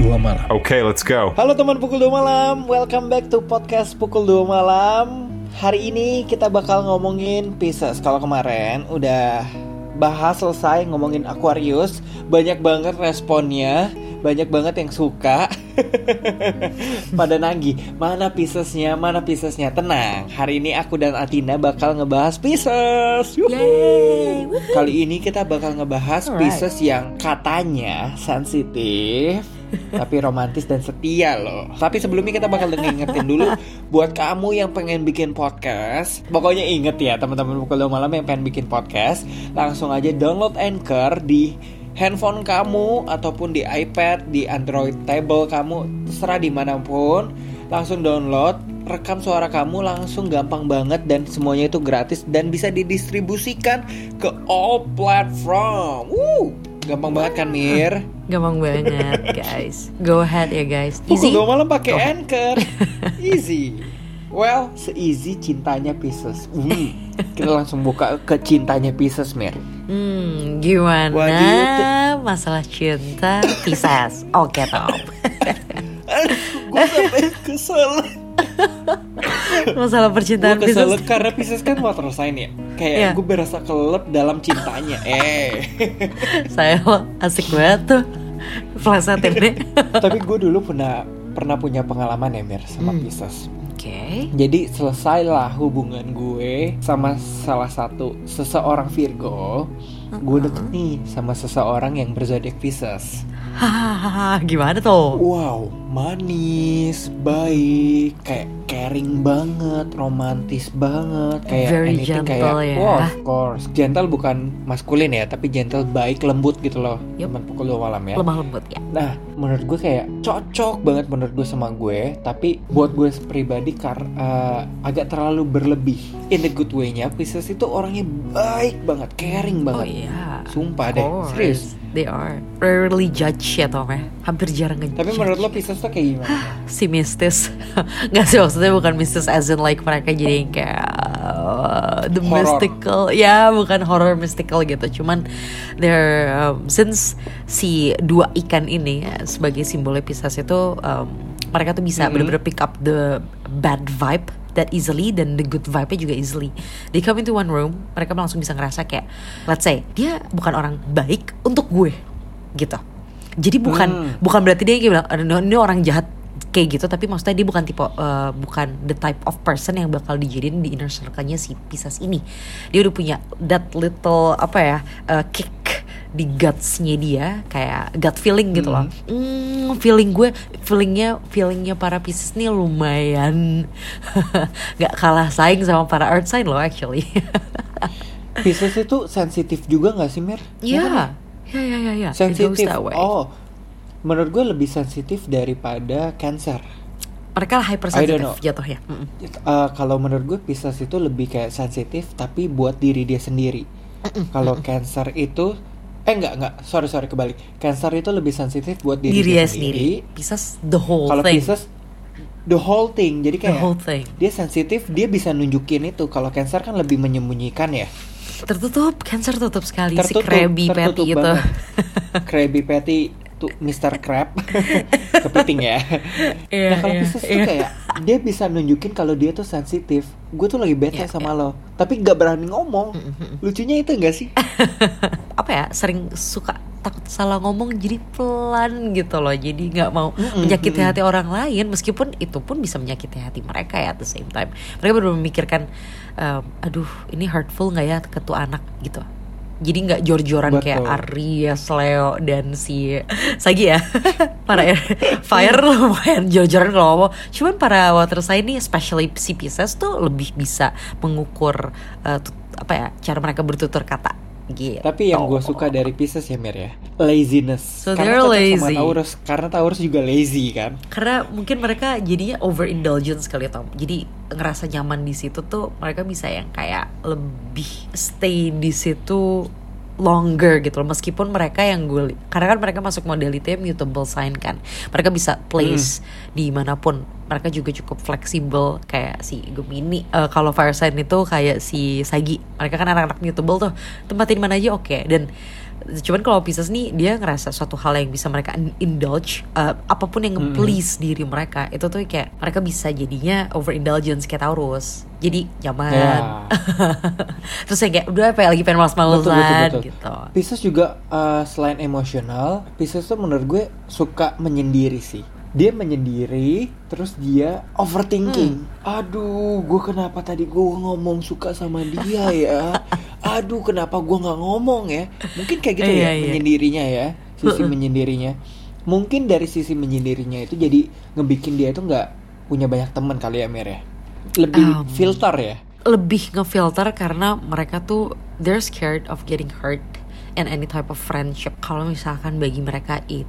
2 malam. Okay, let's go. Halo teman Pukul 2 Malam, welcome back to podcast Pukul 2 Malam. Hari ini kita bakal ngomongin Pisces. Kalau kemarin udah bahas selesai ngomongin Aquarius, banyak banget responnya, banyak banget yang suka. Pada nagih, mana Piscesnya, mana Piscesnya. Tenang, hari ini aku dan Atina bakal ngebahas. Yeay. Kali ini kita bakal ngebahas Alright. Pisces yang katanya sensitif tapi romantis dan setia loh. Tapi sebelumnya kita bakal ngingetin dulu buat kamu yang pengen bikin podcast. Pokoknya inget ya teman-teman pukul 2 malam yang pengen bikin podcast, langsung aja download Anchor di handphone kamu ataupun di iPad, di Android table kamu, terserah di mana pun. Langsung download, rekam suara kamu langsung gampang banget dan semuanya itu gratis dan bisa didistribusikan ke all platform. Woo! Gampang banget kan Mir? Gampang banget guys Go ahead ya guys Pukul Easy dua malam pakai. Anchor. Easy. Well, seeasy cintanya Pisces. Hmm, kita langsung buka ke cintanya Pisces, Mir. Hmm What do you gimana Masalah cinta Pisces Oke Tom Gue sampai kesel. Masalah Gue percintaan kesel Pisces karena Pisces kan water sign ya. Kayak Iya. gue berasa kelep dalam cintanya. Eh. Saya lo asik banget tuh Flasatin deh Tapi gue dulu pernah pernah punya pengalaman ya, Mir, sama Hmm. Pisces. Oke Jadi selesailah hubungan gue sama salah satu seseorang Virgo. Gue deket nih sama seseorang yang berzodiak Pisces. Hahaha Gimana tuh Wow, manis, baik, kayak caring banget, romantis banget, kayak Very anything gentle kayak, ya. wow, of course, gentle bukan maskulin ya, tapi gentle baik, lembut gitu loh, Yup. teman pukul dua malam ya. Lemah lembut ya Nah, menurut gue kayak cocok banget menurut gue sama gue, tapi buat gue pribadi kar eh, agak terlalu berlebih. In the good way-nya, Pisces itu orangnya baik banget, caring Oh banget. iya Sumpah Of deh, serius. They are Rarely judge ya Tom ya Hampir jarang ngejudge Tapi menurut lo Pisces tuh kayak gimana? si mistis nggak sih maksudnya bukan mistis as in like mereka jadi yang kayak uh, the Horror. mystical ya bukan horror mystical gitu cuman they're um, since si dua ikan ini ya, sebagai simbolnya Pisces itu um, mereka tuh bisa Mhm. bener-bener pick up the bad vibe that easily dan the good vibe-nya juga easily. They come into one room, mereka langsung bisa ngerasa kayak let's say dia bukan orang baik untuk gue gitu. Jadi bukan Hmm. bukan berarti dia kayak bilang "Aduh, ini orang jahat kayak gitu tapi maksudnya dia bukan tipe uh, bukan the type of person yang bakal dijadiin di inner circle-nya si Pisces ini. Dia udah punya that little apa ya uh, kick di guts-nya dia kayak gut feeling gitu loh. Hmm, feeling gue feelingnya feelingnya para Pisces nih lumayan nggak kalah saing sama para earth sign loh actually. Pisces itu sensitif juga gak sih Mir? Iya. Ya ya ya ya. It goes Sensitif. Oh, menurut gue lebih sensitif daripada Cancer. Mereka hypersensitive know. jatuhnya. Mm-mm. Eh, kalau menurut gue Pisces itu lebih kayak sensitif tapi buat diri dia sendiri. Kalau Cancer itu eh enggak enggak sorry sorry kebalik. Cancer itu lebih sensitif buat diri, Diri sendiri. Pisces the whole Kalau. Pisces the whole thing. Jadi the kayak whole thing. dia sensitif, dia bisa nunjukin itu. Kalau Cancer kan lebih menyembunyikan ya. Tertutup, cancer tutup sekali Tertutup, si Krabby Patty itu. Krabby Patty tuh Mr. Crab kepiting ya. Iya, nah kalau iya, Pisces tuh iya. kayak dia bisa nunjukin kalau dia tuh sensitif. Gue tuh lagi bete Iya, sama lo, tapi gak berani ngomong. Lucunya itu gak sih? Apa ya? Sering suka takut salah ngomong jadi pelan gitu loh. Jadi nggak mau menyakiti hati orang lain meskipun itu pun bisa menyakiti hati mereka ya at the same time. Mereka baru memikirkan ehm, aduh, ini hurtful nggak ya ke tuh anak gitu. Jadi nggak jor-joran kayak. Aries, Leo dan si Sagi ya. para air, fire lumayan jor-joran kalau ngomong. Cuman para water sign ini especially si Pisces tuh lebih bisa mengukur tut- apa ya cara mereka bertutur kata gitu. Tapi yang gue suka dari Pisces ya Mir ya, laziness. So karena cocok sama lazy. Taurus, karena Taurus juga lazy kan. karena mungkin mereka jadinya overindulgence kali ya Tom jadi ngerasa nyaman di situ tuh mereka bisa yang kayak lebih stay di situ longer gitu loh. Meskipun mereka yang gue karena kan mereka masuk modality mutable sign kan. Mereka bisa place di mana pun mereka juga cukup fleksibel kayak si Gemini Eh, kalau fire sign itu kayak si Sagi. Mereka kan anak-anak mutable tuh. Tempatin mana aja oke. Dan cuman kalau Pisces nih dia ngerasa suatu hal yang bisa mereka in- indulge uh, apa pun yang nge-please diri mereka itu tuh kayak mereka bisa jadinya overindulgence kayak Taurus jadi nyaman Ya. terus yang kayak udah apa ya lagi pengen Betul, betul, males-malesan betul. gitu Pisces juga uh, selain emosional, Pisces tuh menurut gue suka menyendiri sih. Dia menyendiri, terus dia overthinking. Hmm. Aduh, gue kenapa tadi gue ngomong suka sama dia ya? Aduh, kenapa gue nggak ngomong ya? Mungkin kayak gitu Iya, ya, iya. menyendirinya ya, sisi menyendirinya. Mungkin dari sisi menyendirinya itu jadi ngebikin dia itu nggak punya banyak teman kali ya, Mir ya. Lebih Um, filter ya. lebih ngefilter karena mereka tuh they're scared of getting hurt in any type of friendship. Kalau misalkan bagi mereka itu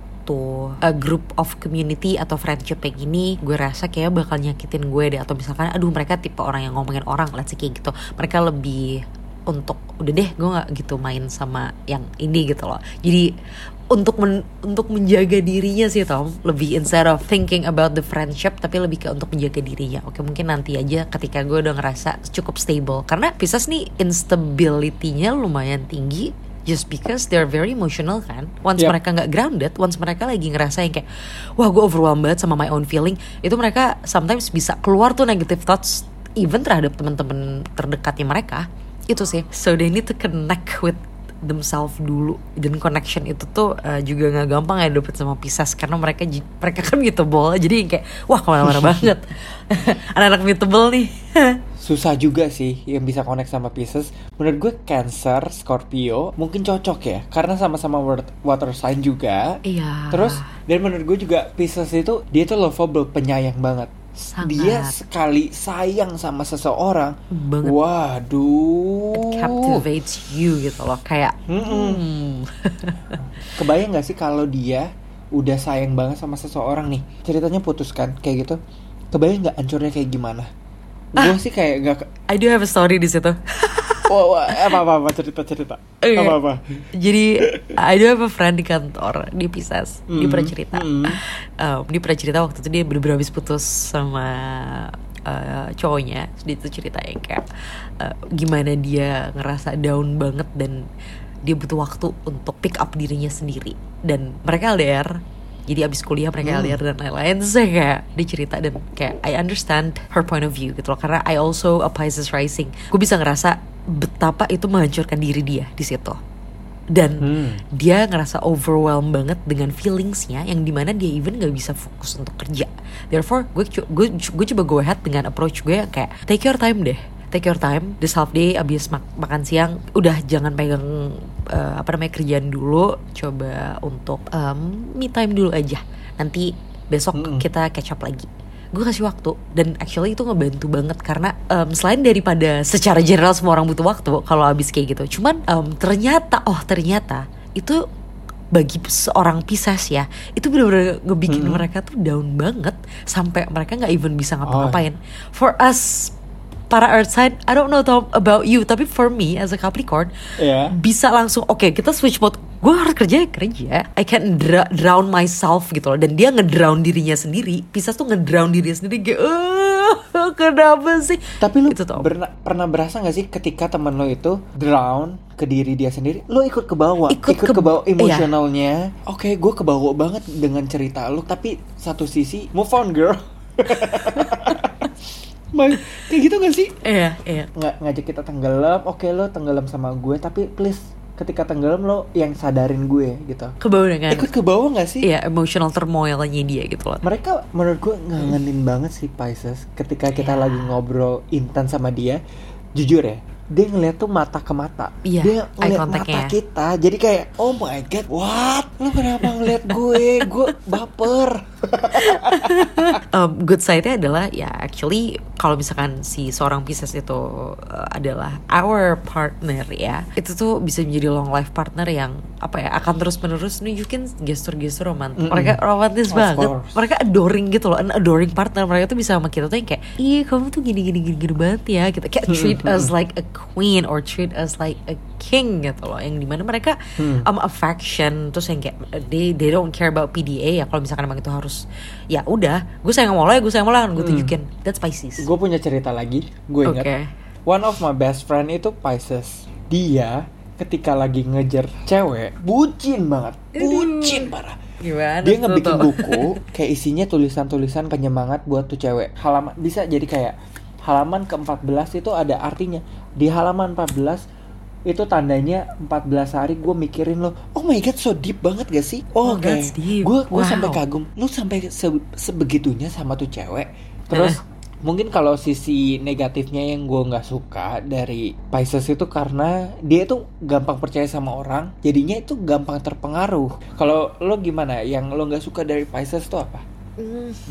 a group of community atau friendship yang ini gue rasa kayak bakal nyakitin gue deh. Atau misalkan aduh mereka tipe orang yang ngomongin orang let's say kayak gitu. Mereka lebih untuk udah deh gue nggak gitu main sama yang ini gitu loh. Jadi untuk men- untuk menjaga dirinya sih Tom lebih instead of thinking about the friendship tapi lebih ke untuk menjaga dirinya. Oke mungkin nanti aja ketika gue udah ngerasa cukup stable. Karena Pisces nih instability-nya lumayan tinggi just because they're very emotional kan? Once Yep. mereka nggak grounded once mereka lagi ngerasa yang kayak wah gue overwhelmed banget sama my own feeling itu mereka sometimes bisa keluar tuh negative thoughts even terhadap teman-teman terdekatnya mereka. Itu sih. So they need to connect with themselves dulu. Dan connection itu tuh uh, juga nggak gampang ya dapet sama Pisces. Karena mereka mereka kan mutable. Jadi kayak wah ke mana-mana banget. Anak-anak mutable nih. Susah juga sih yang bisa connect sama Pisces. Menurut gue Cancer, Scorpio mungkin cocok ya. Karena sama-sama water sign juga. iya. Terus dan menurut gue juga Pisces itu dia tuh lovable, penyayang banget. Sangat. Dia sekali sayang sama seseorang, Banget. waduh. It captivates you gitu loh kayak Mm-mm. hmm. Kebayang gak sih kalau dia udah sayang banget sama seseorang nih, ceritanya putus kan kayak gitu. Kebayang nggak hancurnya kayak gimana? Ah. Gue sih kayak gak I do have a story di situ Wah, wah, apa apa apa cerita cerita. Oke. Apa apa. Jadi I do have a friend di kantor di Pisces. Dia Mm, pernah cerita. mm. Um, dia pernah cerita waktu itu dia bener-bener habis putus sama uh, cowoknya. Dia tuh cerita yang kayak uh, gimana dia ngerasa down banget dan dia butuh waktu untuk pick up dirinya sendiri. Dan mereka LDR. Jadi abis kuliah mereka Hmm. LDR dan lain-lain saya kayak dia cerita dan kayak I understand her point of view gitu loh. Karena I also a Pisces rising. Gue bisa ngerasa betapa itu menghancurkan diri dia di situ. Dan Hmm. dia ngerasa overwhelmed banget dengan feelingsnya yang di mana dia even gak bisa fokus untuk kerja. Therefore gue gue gue coba go ahead dengan approach gue yang kayak take your time deh. Take your time. This half day abis mak- makan siang udah jangan pegang eh, apa namanya kerjaan dulu coba untuk em, me time dulu aja nanti besok Mm-mm. kita catch up lagi gue kasih waktu dan actually itu ngebantu banget karena em, selain daripada secara general semua orang butuh waktu kalau habis kayak gitu cuman em, ternyata oh ternyata itu bagi seorang Pisces ya itu benar-benar ngebikin Hmm. mereka tuh down banget sampai mereka nggak even bisa Oh. ngapa-ngapain for us para earth sign I don't know about you tapi for me as a Capricorn Ya. bisa langsung oke kita switch mode gue harus kerja ya kerja I can dra- drown myself gitu loh dan dia ngedrown dirinya sendiri Pisces tuh ngedrown dirinya sendiri kayak "Eh, kenapa sih Tapi lu Itu tuh. berna- pernah berasa gak sih ketika temen lo itu drown ke diri dia sendiri, lo ikut ke bawah, Ikut ikut, ke- ke bawah iya. emosionalnya. Oke, gue ke bawah banget dengan cerita lo, tapi satu sisi move on girl. Bang, kayak gitu gak sih? iya iya Nggak ngajak kita tenggelam, oke lo tenggelam sama gue, tapi please ketika tenggelam lo yang sadarin gue gitu. ke bawah dengan Ikut ke bawah gak sih? iya emotional turmoilnya dia gitu loh Mereka menurut gue ngangenin banget sih Pisces ketika kita Iya. lagi ngobrol intens sama dia. Jujur ya, dia ngeliat tuh mata ke mata. Iya, dia ngeliat mata ya. kita. Jadi kayak, oh my god, what? Lu kenapa ngeliat gue? gue baper. um, good side-nya adalah ya actually kalau misalkan si seorang Pisces itu uh, adalah our partner ya itu tuh bisa menjadi long life partner yang apa ya akan terus menerus nunjukin gestur-gestur romantis Mm-mm. mereka romantis Of banget course. mereka adoring gitu loh an adoring partner mereka tuh bisa sama kita tuh yang kayak ih kamu tuh gini gini gini, gini banget ya gitu kayak treat us like a queen or treat us like a king gitu loh yang di mana mereka Hmm. um, affection terus yang kayak they they don't care about PDA ya kalau misalkan emang itu harus ya udah gue sayang sama lo ya gue sayang sama lo kan gue Hmm. tunjukin that's Pisces gue punya cerita lagi, gue ingat. Oke. One of my best friend itu Pisces. Dia ketika lagi ngejar cewek bucin banget bucin parah Gimana dia ngebikin tuh? buku kayak isinya tulisan-tulisan penyemangat buat tuh cewek halaman bisa jadi kayak halaman ke-14 itu ada artinya di halaman 14 itu tandanya 14 hari gue mikirin lo oh my god so deep banget gak sih? Oh, that's deep. gue gue Wow. sampai kagum. Lu sampai se- sebegitunya sama tuh cewek. Terus mungkin kalau sisi negatifnya yang gue nggak suka dari Pisces itu karena dia tuh gampang percaya sama orang jadinya itu gampang terpengaruh. Kalau lo gimana? Yang lo nggak suka dari Pisces tuh apa.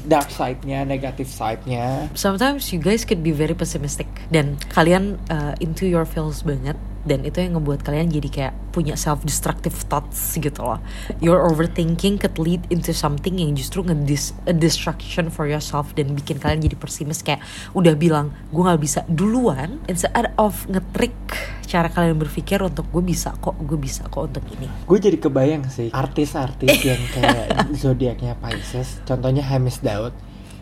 Dark side-nya negative side-nya. Sometimes you guys could be very pessimistic. Dan kalian uh, into your feels banget dan itu yang ngebuat kalian jadi kayak punya self destructive thoughts gitu loh. Your overthinking could lead into something yang justru ngedis a distraction for yourself dan bikin kalian jadi pesimis kayak udah bilang gue nggak bisa duluan instead of ngetrik cara kalian berpikir untuk gue bisa kok gue bisa kok untuk ini. Gue jadi kebayang sih artis-artis yang kayak zodiaknya Pisces contohnya Hamis Daud.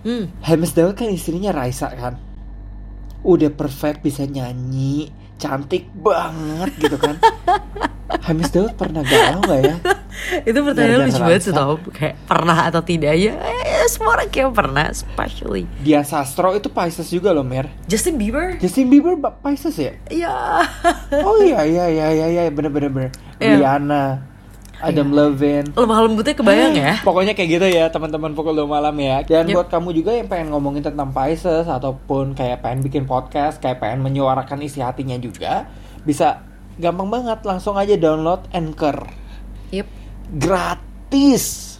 Hmm. Hamis Daud kan istrinya Raisa kan? Udah perfect bisa nyanyi cantik banget gitu kan. Hamis Daud pernah galau gak ya? Itu pertanyaan lucu banget sih tau kayak pernah atau tidak ya? Eh, semua orang kayak pernah especially. Dian Sastro itu Pisces juga loh Mer Justin Bieber? Justin Bieber Pisces ya? Ya oh iya iya iya iya iya. Bener bener bener. Iya. Rihanna Adam Levine lemah lembutnya kebayang ya Pokoknya kayak gitu ya teman-teman pukul 2 malam ya. Dan Yep. buat kamu juga yang pengen ngomongin tentang Pisces ataupun kayak pengen bikin podcast, kayak pengen menyuarakan isi hatinya juga, bisa gampang banget langsung aja download Anchor. Yep. Gratis.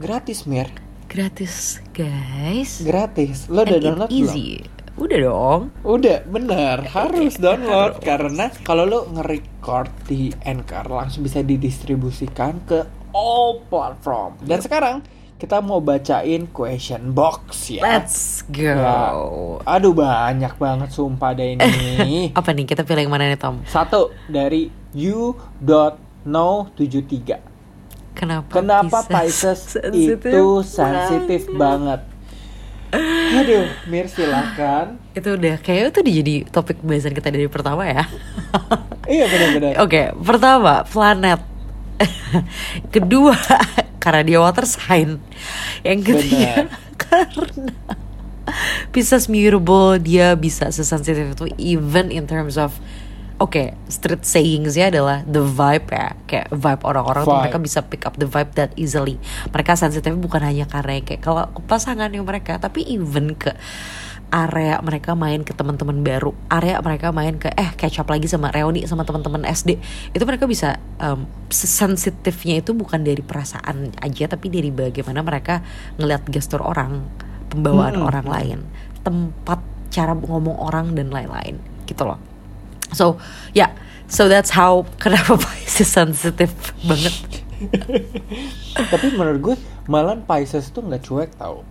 Gratis, Mir. Gratis guys Gratis. Lo udah And download belum? Udah dong Udah, bener. Harus download karena kalau lo nge-record di Anchor langsung bisa didistribusikan ke all platform. Dan sekarang kita mau bacain question box ya. Let's go Ya. Aduh banyak banget sumpah deh ini. Apa nih kita pilih yang mana nih Tom? Satu dari you.no73. Kenapa Kenapa Pisces itu sensitif banget? Aduh, Mir silakan. Itu udah kayak itu jadi topik pembahasan kita dari pertama ya Iya benar-benar. Oke, pertama planet. Kedua karena dia water sign. Yang ketiga karena Pisces mutable dia bisa sesensitif itu even in terms of Oke, street sayings ya adalah the vibe ya, kayak vibe orang-orang tuh mereka bisa pick up the vibe that easily. Mereka sensitif bukan hanya karena yang kayak kalau ke pasangannya mereka, tapi even ke area mereka main ke teman-teman baru, area mereka main ke eh catch up lagi sama reuni sama teman-teman SD, itu mereka bisa um, sensitifnya itu bukan dari perasaan aja, tapi dari bagaimana mereka ngeliat gestur orang, pembawaan Hmm. orang lain, tempat cara ngomong orang dan lain-lain, gitu loh. So, yeah. So that's how kenapa Pisces sensitif banget. Tapi menurut gue malah Pisces tuh nggak cuek tau.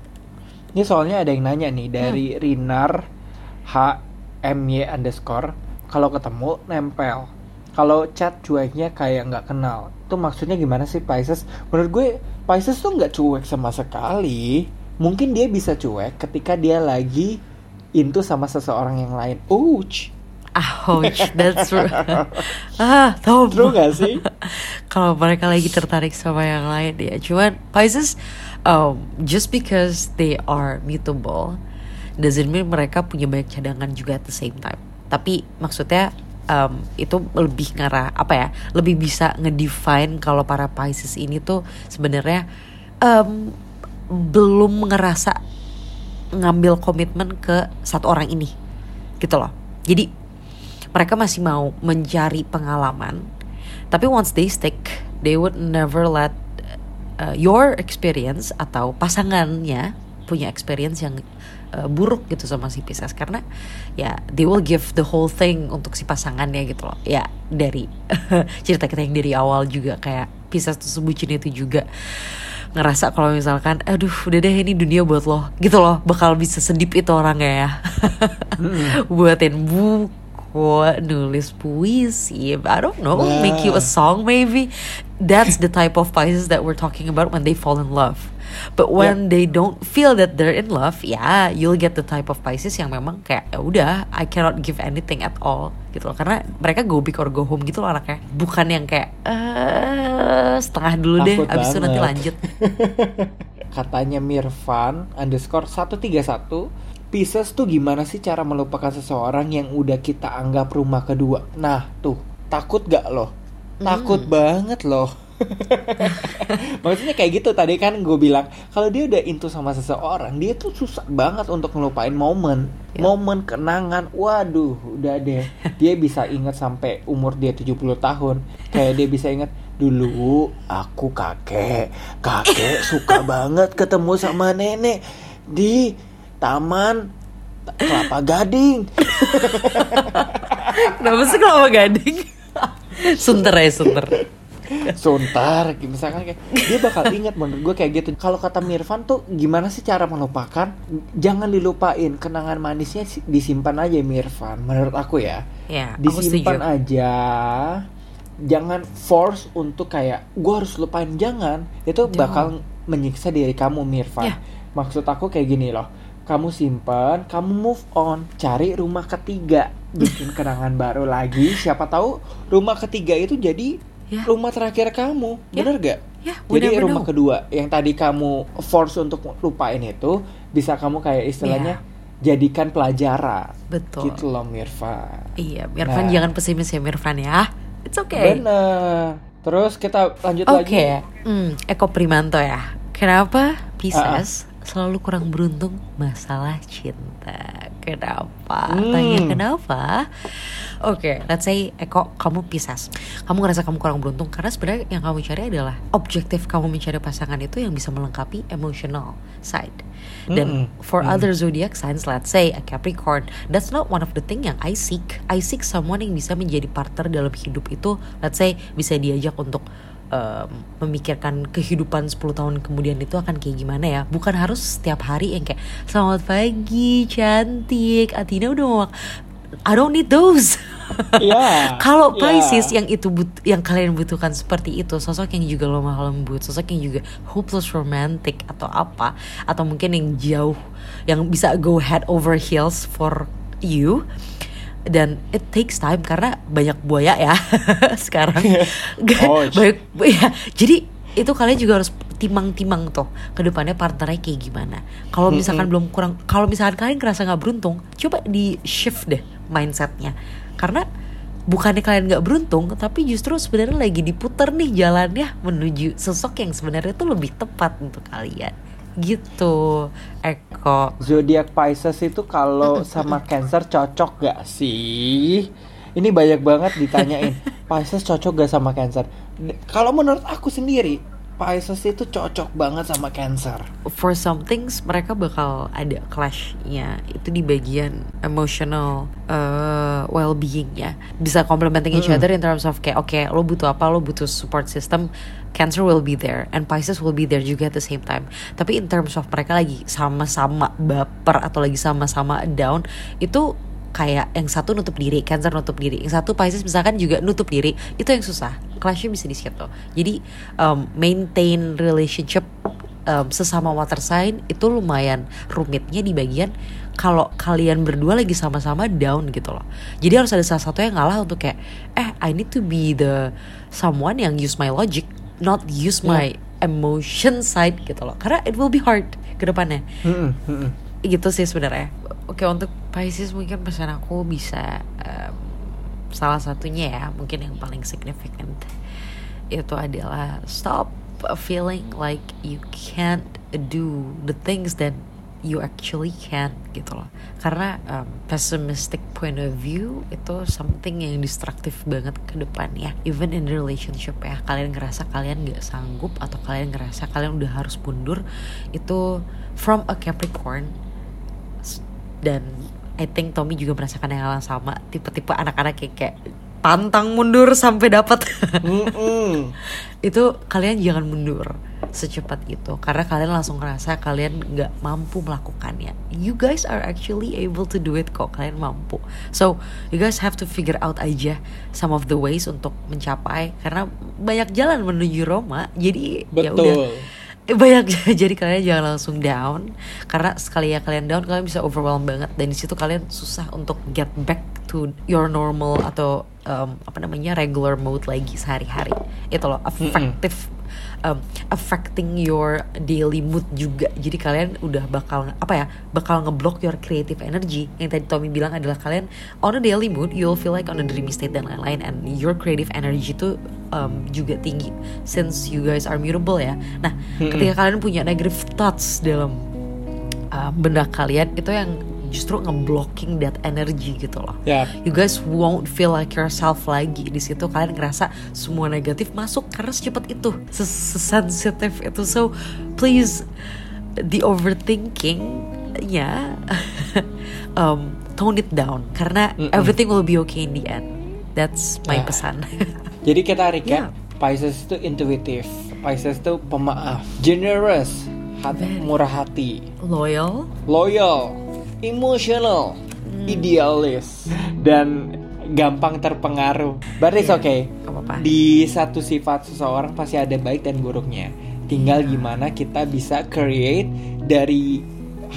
Ini soalnya ada yang nanya nih dari Rinar H M Y underscore. Kalau ketemu nempel. Kalau chat cueknya kayak nggak kenal. Itu maksudnya gimana sih Pisces? Menurut gue Pisces tuh nggak cuek sama sekali. Mungkin dia bisa cuek ketika dia lagi into sama seseorang yang lain. Ouch. Ouch, that's true. ah, Tom. True gak sih? Kalau mereka lagi tertarik sama yang lain ya. Cuman Pisces, um, just because they are mutable, doesn't mean mereka punya banyak cadangan juga at the same time. Tapi maksudnya um, itu lebih ngarah apa ya? Lebih bisa ngedefine kalau para Pisces ini tuh sebenarnya um, belum ngerasa ngambil komitmen ke satu orang ini, gitu loh. Jadi mereka masih mau mencari pengalaman. Tapi once they stick they would never let uh, your experience atau pasangannya punya experience yang uh, buruk gitu sama si Pisces. Karena ya they will give the whole thing untuk si pasangannya gitu loh. Ya dari cerita kita yang dari awal juga kayak Pisces tuh sebutin itu juga. Ngerasa kalau misalkan aduh udah deh ini dunia buat lo gitu loh. Bakal bisa sedip itu orangnya ya. Buatin buku nulis puisi I don't know Wow. make you a song maybe that's the type of Pisces that we're talking about when they fall in love But when they don't feel that they're in love, ya yeah, you'll get the type of Pisces yang memang kayak ya udah I cannot give anything at all gitu loh. Karena mereka go big or go home gitu loh anaknya. Bukan yang kayak eh setengah dulu deh, Takut abis itu nanti banget. lanjut. Katanya Mirvan underscore 131 Pisces tuh gimana sih cara melupakan seseorang yang udah kita anggap rumah kedua? Nah tuh, takut gak loh? Takut Hmm. banget loh. Maksudnya kayak gitu tadi kan gue bilang kalau dia udah into sama seseorang dia tuh susah banget untuk ngelupain momen Ya. momen kenangan waduh udah deh dia bisa ingat sampai umur dia 70 tahun kayak dia bisa ingat dulu aku kakek kakek suka banget ketemu sama nenek di taman kelapa gading Kenapa sih kelapa gading? sunter ya sunter. Suntar, misalkan kayak dia bakal ingat menurut gue kayak gitu. Kalau kata Mirvan tuh gimana sih cara melupakan? Jangan dilupain, kenangan manisnya si- disimpan aja Mirvan. Menurut aku ya, Ya, aku disimpan setuju. aja. Jangan force untuk kayak gue harus lupain jangan. Itu Jangan. bakal menyiksa diri kamu Mirvan. Ya. Maksud aku kayak gini loh. Kamu simpan, kamu move on, cari rumah ketiga, bikin kenangan baru lagi. Siapa tahu rumah ketiga itu jadi Ya. rumah terakhir kamu, Ya. bener gak? Ya, we Jadi never rumah kedua yang tadi kamu force untuk lupain itu bisa kamu kayak istilahnya jadikan pelajaran. Betul. Gitu loh Mirvan. Iya, Mirvan Nah. jangan pesimis ya Mirvan ya. It's okay. Bener. Terus kita lanjut Oke, lagi. hmm, Eko Primanto ya. Kenapa Pisces Ah, selalu kurang beruntung masalah cinta? Kenapa? Hmm. Tanya kenapa? Oke, let's say Eko kamu Pisces. Kamu ngerasa kamu kurang beruntung karena sebenarnya yang kamu cari adalah objektif kamu mencari pasangan itu yang bisa melengkapi emotional side. Dan Mm-mm. for Mm. other zodiac signs, let's say a Capricorn, that's not one of the thing yang I seek. I seek someone yang bisa menjadi partner dalam hidup itu, let's say bisa diajak untuk um, memikirkan kehidupan 10 tahun kemudian itu akan kayak gimana ya. Bukan harus setiap hari yang kayak selamat pagi, cantik, Atina udah mau mak-" I don't need those. Iya. Kalau iya. Pisces yang itu but- yang kalian butuhkan seperti itu, sosok yang juga lemah lembut, sosok yang juga hopeless romantic atau apa, atau mungkin yang jauh yang bisa go head over heels for you. Dan it takes time karena banyak buaya ya sekarang. Ouch. banyak ya. Jadi itu kalian juga harus timang-timang tuh ke depannya partnernya kayak gimana. Kalau misalkan belum kurang, kalau misalkan kalian ngerasa nggak beruntung, coba di shift deh mindsetnya. Karena bukannya kalian nggak beruntung, tapi justru sebenarnya lagi diputar nih jalannya menuju sosok yang sebenarnya tuh lebih tepat untuk kalian. Gitu, Eko. Zodiak Pisces itu kalau sama Cancer cocok gak sih? Ini banyak banget ditanyain. Pisces cocok gak sama Cancer? Kalau menurut aku sendiri, Pisces itu cocok banget sama Cancer. for some things mereka bakal ada clashnya. Itu di bagian emotional uh, well-being ya bisa complementing each other in terms of kayak oke lo butuh apa lo butuh support system Cancer will be there and Pisces will be there juga at the same time. Tapi in terms of mereka lagi sama-sama baper atau lagi sama-sama down itu kayak yang satu nutup diri, Cancer nutup diri, yang satu Pisces misalkan juga nutup diri, itu yang susah. Clashnya bisa di situ. Jadi um, maintain relationship um, sesama water sign itu lumayan rumitnya di bagian kalau kalian berdua lagi sama-sama down gitu loh. Jadi harus ada salah satu yang ngalah untuk kayak eh I need to be the someone yang use my logic, not use my emotion side gitu loh. Karena it will be hard ke depannya Mm-mm, mm-mm. gitu sih sebenarnya. Oke untuk Pisces mungkin pesan aku bisa em, salah satunya ya mungkin yang paling significant itu adalah stop feeling like you can't do the things that you actually can gitu loh. Karena em, pessimistic point of view itu something yang destruktif banget ke depan ya. Even in relationship ya kalian ngerasa kalian nggak sanggup atau kalian ngerasa kalian udah harus mundur itu from a Capricorn dan I think Tommy juga merasakan yang hal yang sama. Tipe-tipe anak-anak kayak, kayak pantang mundur sampai dapat. Itu kalian jangan mundur secepat itu. Karena kalian langsung ngerasa kalian nggak mampu melakukannya. You guys are actually able to do it kok. Kalian mampu. So you guys have to figure out aja some of the ways untuk mencapai. Karena banyak jalan menuju Roma. Jadi ya udah. Betul. Banyak. Jadi kalian jangan langsung down. Karena sekali ya kalian down kalian bisa overwhelm banget. Dan di situ kalian susah untuk get back to your normal atau um, apa namanya regular mode lagi sehari-hari. Itu loh effective um, affecting your daily mood juga. Jadi kalian udah bakal apa ya bakal ngeblok your creative energy. Yang tadi Tommy bilang adalah kalian on a daily mood you'll feel like on a dreamy state dan lain-lain. And your creative energy itu um, juga tinggi since you guys are mutable ya. Nah ketika kalian punya negative thoughts dalam uh, benda kalian itu yang justru ngeblocking that energy gitu loh. Yap. You guys won't feel like yourself lagi di situ kalian ngerasa semua negatif masuk karena secepat itu, sensitif itu. So please the overthinking nya um, tone it down karena Mm-mm. everything will be okay in the end. That's my Ya. pesan. Jadi kita recap, Yeah. Pisces itu intuitif, Pisces itu pemaaf, generous, hati, murah hati, Loyal, loyal, emotional, Hmm. idealis, dan gampang terpengaruh. But it's Yeah. okay. apa-apa. Di satu sifat seseorang pasti ada baik dan buruknya. Tinggal Iya. gimana kita bisa create dari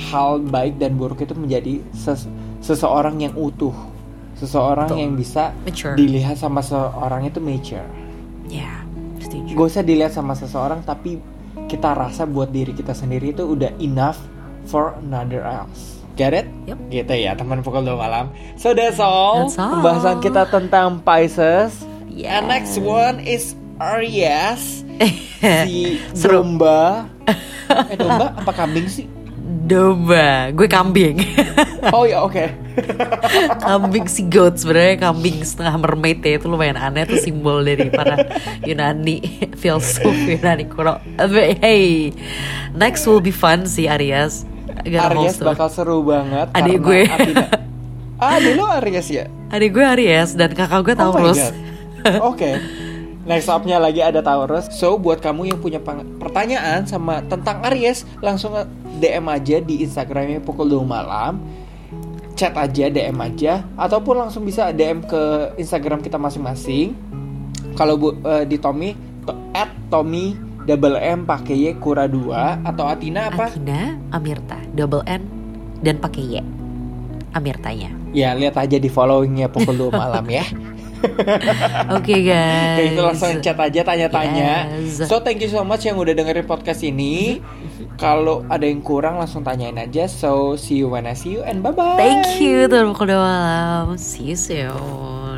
hal baik dan buruk itu menjadi ses- seseorang yang utuh. Seseorang Betul. yang bisa Mature. dilihat sama seorang itu mature. Ya, setuju. Gak usah dilihat sama seseorang tapi kita rasa buat diri kita sendiri itu udah enough for another else. It? Yep. Gitu ya teman pukul 2 malam. So that's all. That's all. Pembahasan kita tentang Pisces. Yes. And next one is Aries. Si domba. eh domba apa kambing sih? Domba, gue kambing. Oh ya oke. kambing si goat sebenarnya kambing setengah mermaid ya itu lumayan aneh tuh simbol dari para Yunani filsuf Yunani kuno. But hey, next will be fun sih Aries. Hold Aries bakal seru banget. Adik gue. Athena- Ah, adik lo Aries ya? Adik gue Aries dan kakak gue Oh Taurus. God. Oke. Next up-nya lagi ada Taurus. So buat kamu yang punya pertanyaan sama tentang Aries, langsung DM aja di Instagramnya pukul 2 malam. Chat aja, DM aja, ataupun langsung bisa DM ke Instagram kita masing-masing. Kalau bu, eh, di Tommy, to, at Tommy double M pakai Y kura 2 atau Atina apa? Athena Amirta double N dan pakai Y. Amirtanya. Ya lihat aja di followingnya pukul 2 malam ya. Oke guys. Oke, itu langsung chat aja tanya-tanya. Yes. So thank you so much yang udah dengerin podcast ini. Kalau ada yang kurang langsung tanyain aja. So see you when I see you and bye bye. Thank you, Pukul Dua Malam. See you soon.